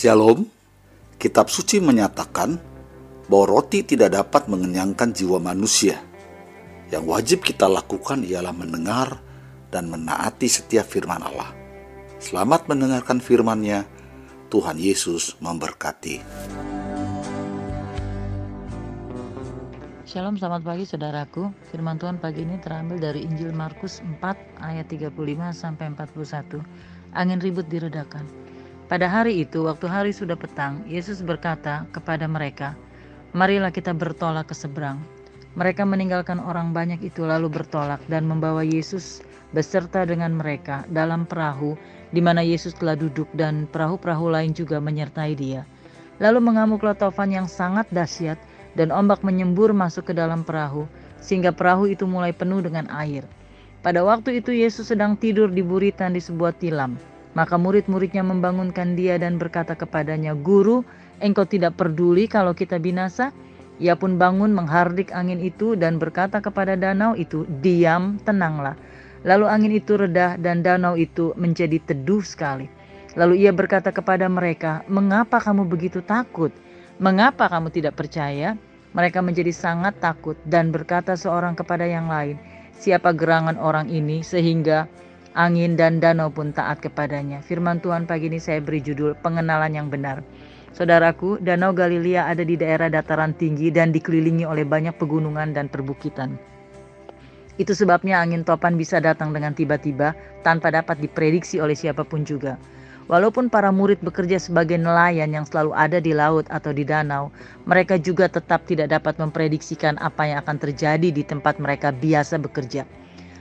Shalom, kitab suci menyatakan bahwa roti tidak dapat mengenyangkan jiwa manusia. Yang wajib kita lakukan ialah mendengar dan menaati setiap firman Allah. Selamat mendengarkan firman-Nya. Tuhan Yesus memberkati. Shalom, selamat pagi saudaraku. Firman Tuhan pagi ini terambil dari Injil Markus 4 ayat 35 sampai 41. Angin ribut diredakan. Pada hari itu, waktu hari sudah petang, Yesus berkata kepada mereka, "Marilah kita bertolak ke seberang." Mereka meninggalkan orang banyak itu lalu bertolak dan membawa Yesus beserta dengan mereka dalam perahu di mana Yesus telah duduk dan perahu-perahu lain juga menyertai dia. Lalu mengamuklah tofan yang sangat dahsyat dan ombak menyembur masuk ke dalam perahu, sehingga perahu itu mulai penuh dengan air. Pada waktu itu Yesus sedang tidur di buritan di sebuah tilam. Maka murid-muridnya membangunkan dia dan berkata kepadanya, Guru, engkau tidak peduli kalau kita binasa? Ia pun bangun menghardik angin itu dan berkata kepada danau itu, Diam, tenanglah. Lalu angin itu reda dan danau itu menjadi teduh sekali. Lalu ia berkata kepada mereka, Mengapa kamu begitu takut? Mengapa kamu tidak percaya? Mereka menjadi sangat takut dan berkata seorang kepada yang lain, Siapa gerangan orang ini sehingga angin dan danau pun taat kepadanya. Firman Tuhan pagi ini saya beri judul pengenalan yang benar. Saudaraku, Danau Galilea ada di daerah dataran tinggi dan dikelilingi oleh banyak pegunungan dan perbukitan. Itu sebabnya angin topan bisa datang dengan tiba-tiba tanpa dapat diprediksi oleh siapa pun juga. Walaupun para murid bekerja sebagai nelayan yang selalu ada di laut atau di danau, mereka juga tetap tidak dapat memprediksikan apa yang akan terjadi di tempat mereka biasa bekerja.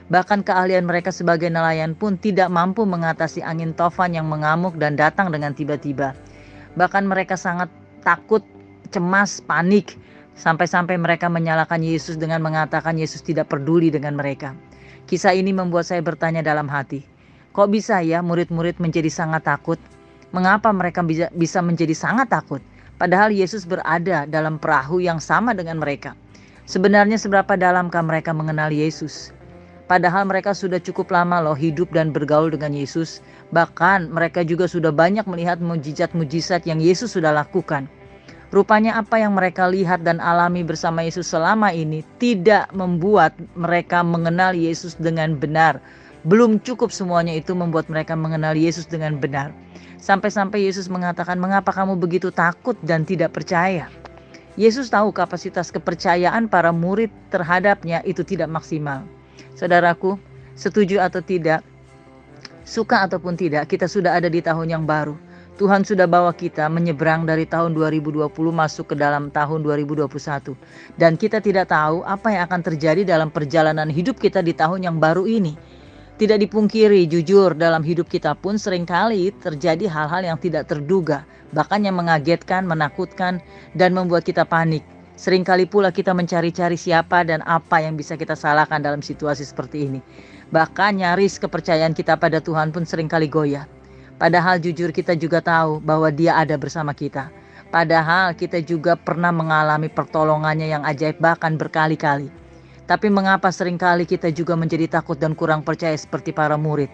Bahkan keahlian mereka sebagai nelayan pun tidak mampu mengatasi angin tofan yang mengamuk dan datang dengan tiba-tiba. Bahkan mereka sangat takut, cemas, panik, sampai-sampai mereka menyalahkan Yesus dengan mengatakan Yesus tidak peduli dengan mereka. Kisah ini membuat saya bertanya dalam hati, Kok bisa ya murid-murid menjadi sangat takut? Mengapa mereka bisa, menjadi sangat takut? Padahal Yesus berada dalam perahu yang sama dengan mereka. Sebenarnya seberapa dalamkah mereka mengenal Yesus? Padahal mereka sudah cukup lama loh hidup dan bergaul dengan Yesus. Bahkan mereka juga sudah banyak melihat mujizat-mujizat yang Yesus sudah lakukan. Rupanya apa yang mereka lihat dan alami bersama Yesus selama ini tidak membuat mereka mengenal Yesus dengan benar belum cukup semuanya itu membuat mereka mengenal Yesus dengan benar. Sampai-sampai Yesus mengatakan, "Mengapa kamu begitu takut dan tidak percaya?" Yesus tahu kapasitas kepercayaan para murid terhadapnya itu tidak maksimal. Saudaraku, setuju atau tidak, suka ataupun tidak, kita sudah ada di tahun yang baru. Tuhan sudah bawa kita menyeberang dari tahun 2020 masuk ke dalam tahun 2021. Dan kita tidak tahu apa yang akan terjadi dalam perjalanan hidup kita di tahun yang baru ini. Tidak dipungkiri, jujur dalam hidup kita pun sering kali terjadi hal-hal yang tidak terduga, bahkan yang mengagetkan, menakutkan, dan membuat kita panik. Seringkali pula kita mencari-cari siapa dan apa yang bisa kita salahkan dalam situasi seperti ini. Bahkan nyaris kepercayaan kita pada Tuhan pun sering kali goyah. Padahal jujur kita juga tahu bahwa dia ada bersama kita. Padahal kita juga pernah mengalami pertolongannya yang ajaib bahkan berkali-kali. Tapi mengapa sering kali kita juga menjadi takut dan kurang percaya seperti para murid?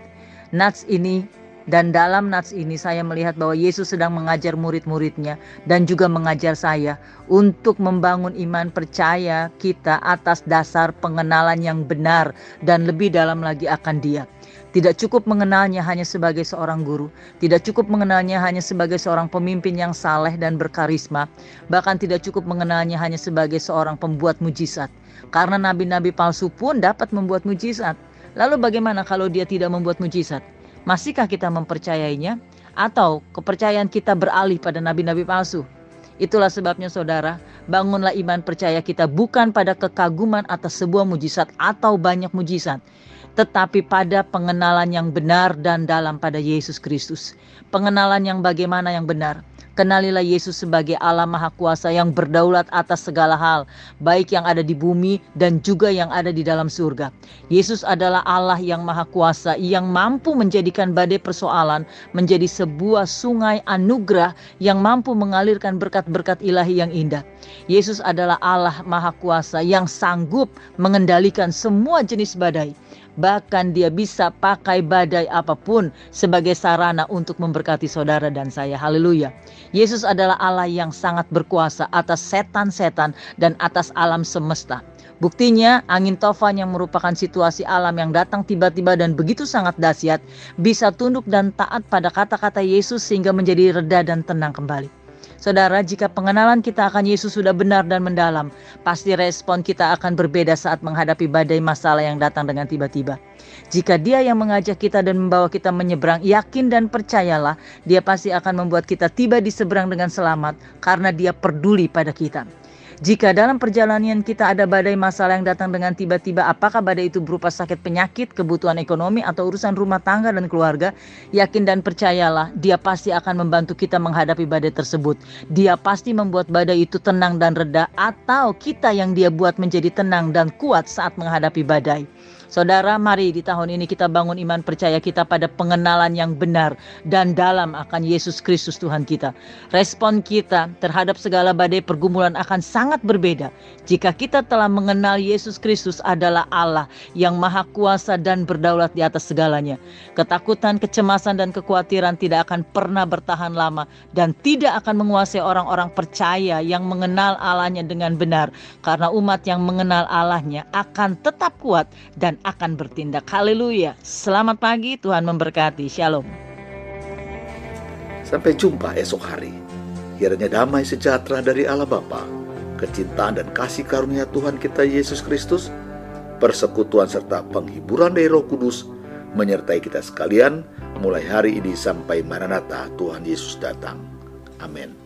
Nats ini dan dalam nats ini saya melihat bahwa Yesus sedang mengajar murid-muridnya dan juga mengajar saya untuk membangun iman percaya kita atas dasar pengenalan yang benar dan lebih dalam lagi akan dia. Tidak cukup mengenalnya hanya sebagai seorang guru, tidak cukup mengenalnya hanya sebagai seorang pemimpin yang saleh dan berkarisma, bahkan tidak cukup mengenalnya hanya sebagai seorang pembuat mujizat. Karena nabi-nabi palsu pun dapat membuat mujizat. Lalu bagaimana kalau dia tidak membuat mujizat? Masihkah kita mempercayainya atau kepercayaan kita beralih pada nabi-nabi palsu? Itulah sebabnya saudara, bangunlah iman percaya kita bukan pada kekaguman atas sebuah mujizat atau banyak mujizat, tetapi pada pengenalan yang benar dan dalam pada Yesus Kristus. Pengenalan yang bagaimana yang benar? Kenalilah Yesus sebagai Allah Maha Kuasa yang berdaulat atas segala hal, baik yang ada di bumi dan juga yang ada di dalam surga. Yesus adalah Allah yang Maha Kuasa yang mampu menjadikan badai persoalan menjadi sebuah sungai anugerah yang mampu mengalirkan berkat-berkat ilahi yang indah. Yesus adalah Allah Maha Kuasa yang sanggup mengendalikan semua jenis badai Bahkan dia bisa pakai badai apa pun sebagai sarana untuk memberkati saudara dan saya. Haleluya. Yesus adalah Allah yang sangat berkuasa atas setan-setan dan atas alam semesta. Buktinya, angin tofan yang merupakan situasi alam yang datang tiba-tiba dan begitu sangat dahsyat bisa tunduk dan taat pada kata-kata Yesus sehingga menjadi reda dan tenang kembali. Saudara, jika pengenalan kita akan Yesus sudah benar dan mendalam, pasti respon kita akan berbeda saat menghadapi badai masalah yang datang dengan tiba-tiba. Jika Dia yang mengajak kita dan membawa kita menyeberang, yakin dan percayalah, Dia pasti akan membuat kita tiba di seberang dengan selamat karena Dia peduli pada kita. Jika dalam perjalanan kita ada badai masalah yang datang dengan tiba-tiba, apakah badai itu berupa sakit penyakit, kebutuhan ekonomi, atau urusan rumah tangga dan keluarga, yakin dan percayalah, Dia pasti akan membantu kita menghadapi badai tersebut. Dia pasti membuat badai itu tenang dan reda, atau kita yang Dia buat menjadi tenang dan kuat saat menghadapi badai. Saudara, mari di tahun ini kita bangun iman percaya kita pada pengenalan yang benar dan dalam akan Yesus Kristus Tuhan kita. Respon kita terhadap segala badai pergumulan akan sangat berbeda jika kita telah mengenal Yesus Kristus adalah Allah yang maha kuasa dan berdaulat di atas segalanya. Ketakutan, kecemasan, dan kekhawatiran tidak akan pernah bertahan lama dan tidak akan menguasai orang-orang percaya yang mengenal Allahnya dengan benar karena umat yang mengenal Allahnya akan tetap kuat dan dan akan bertindak. Haleluya. Selamat pagi, Tuhan memberkati. Shalom. Sampai jumpa esok hari. Kiranya damai sejahtera dari Allah Bapa, kecintaan dan kasih karunia Tuhan kita Yesus Kristus, persekutuan serta penghiburan dari Roh Kudus menyertai kita sekalian mulai hari ini sampai Maranatha Tuhan Yesus datang. Amin.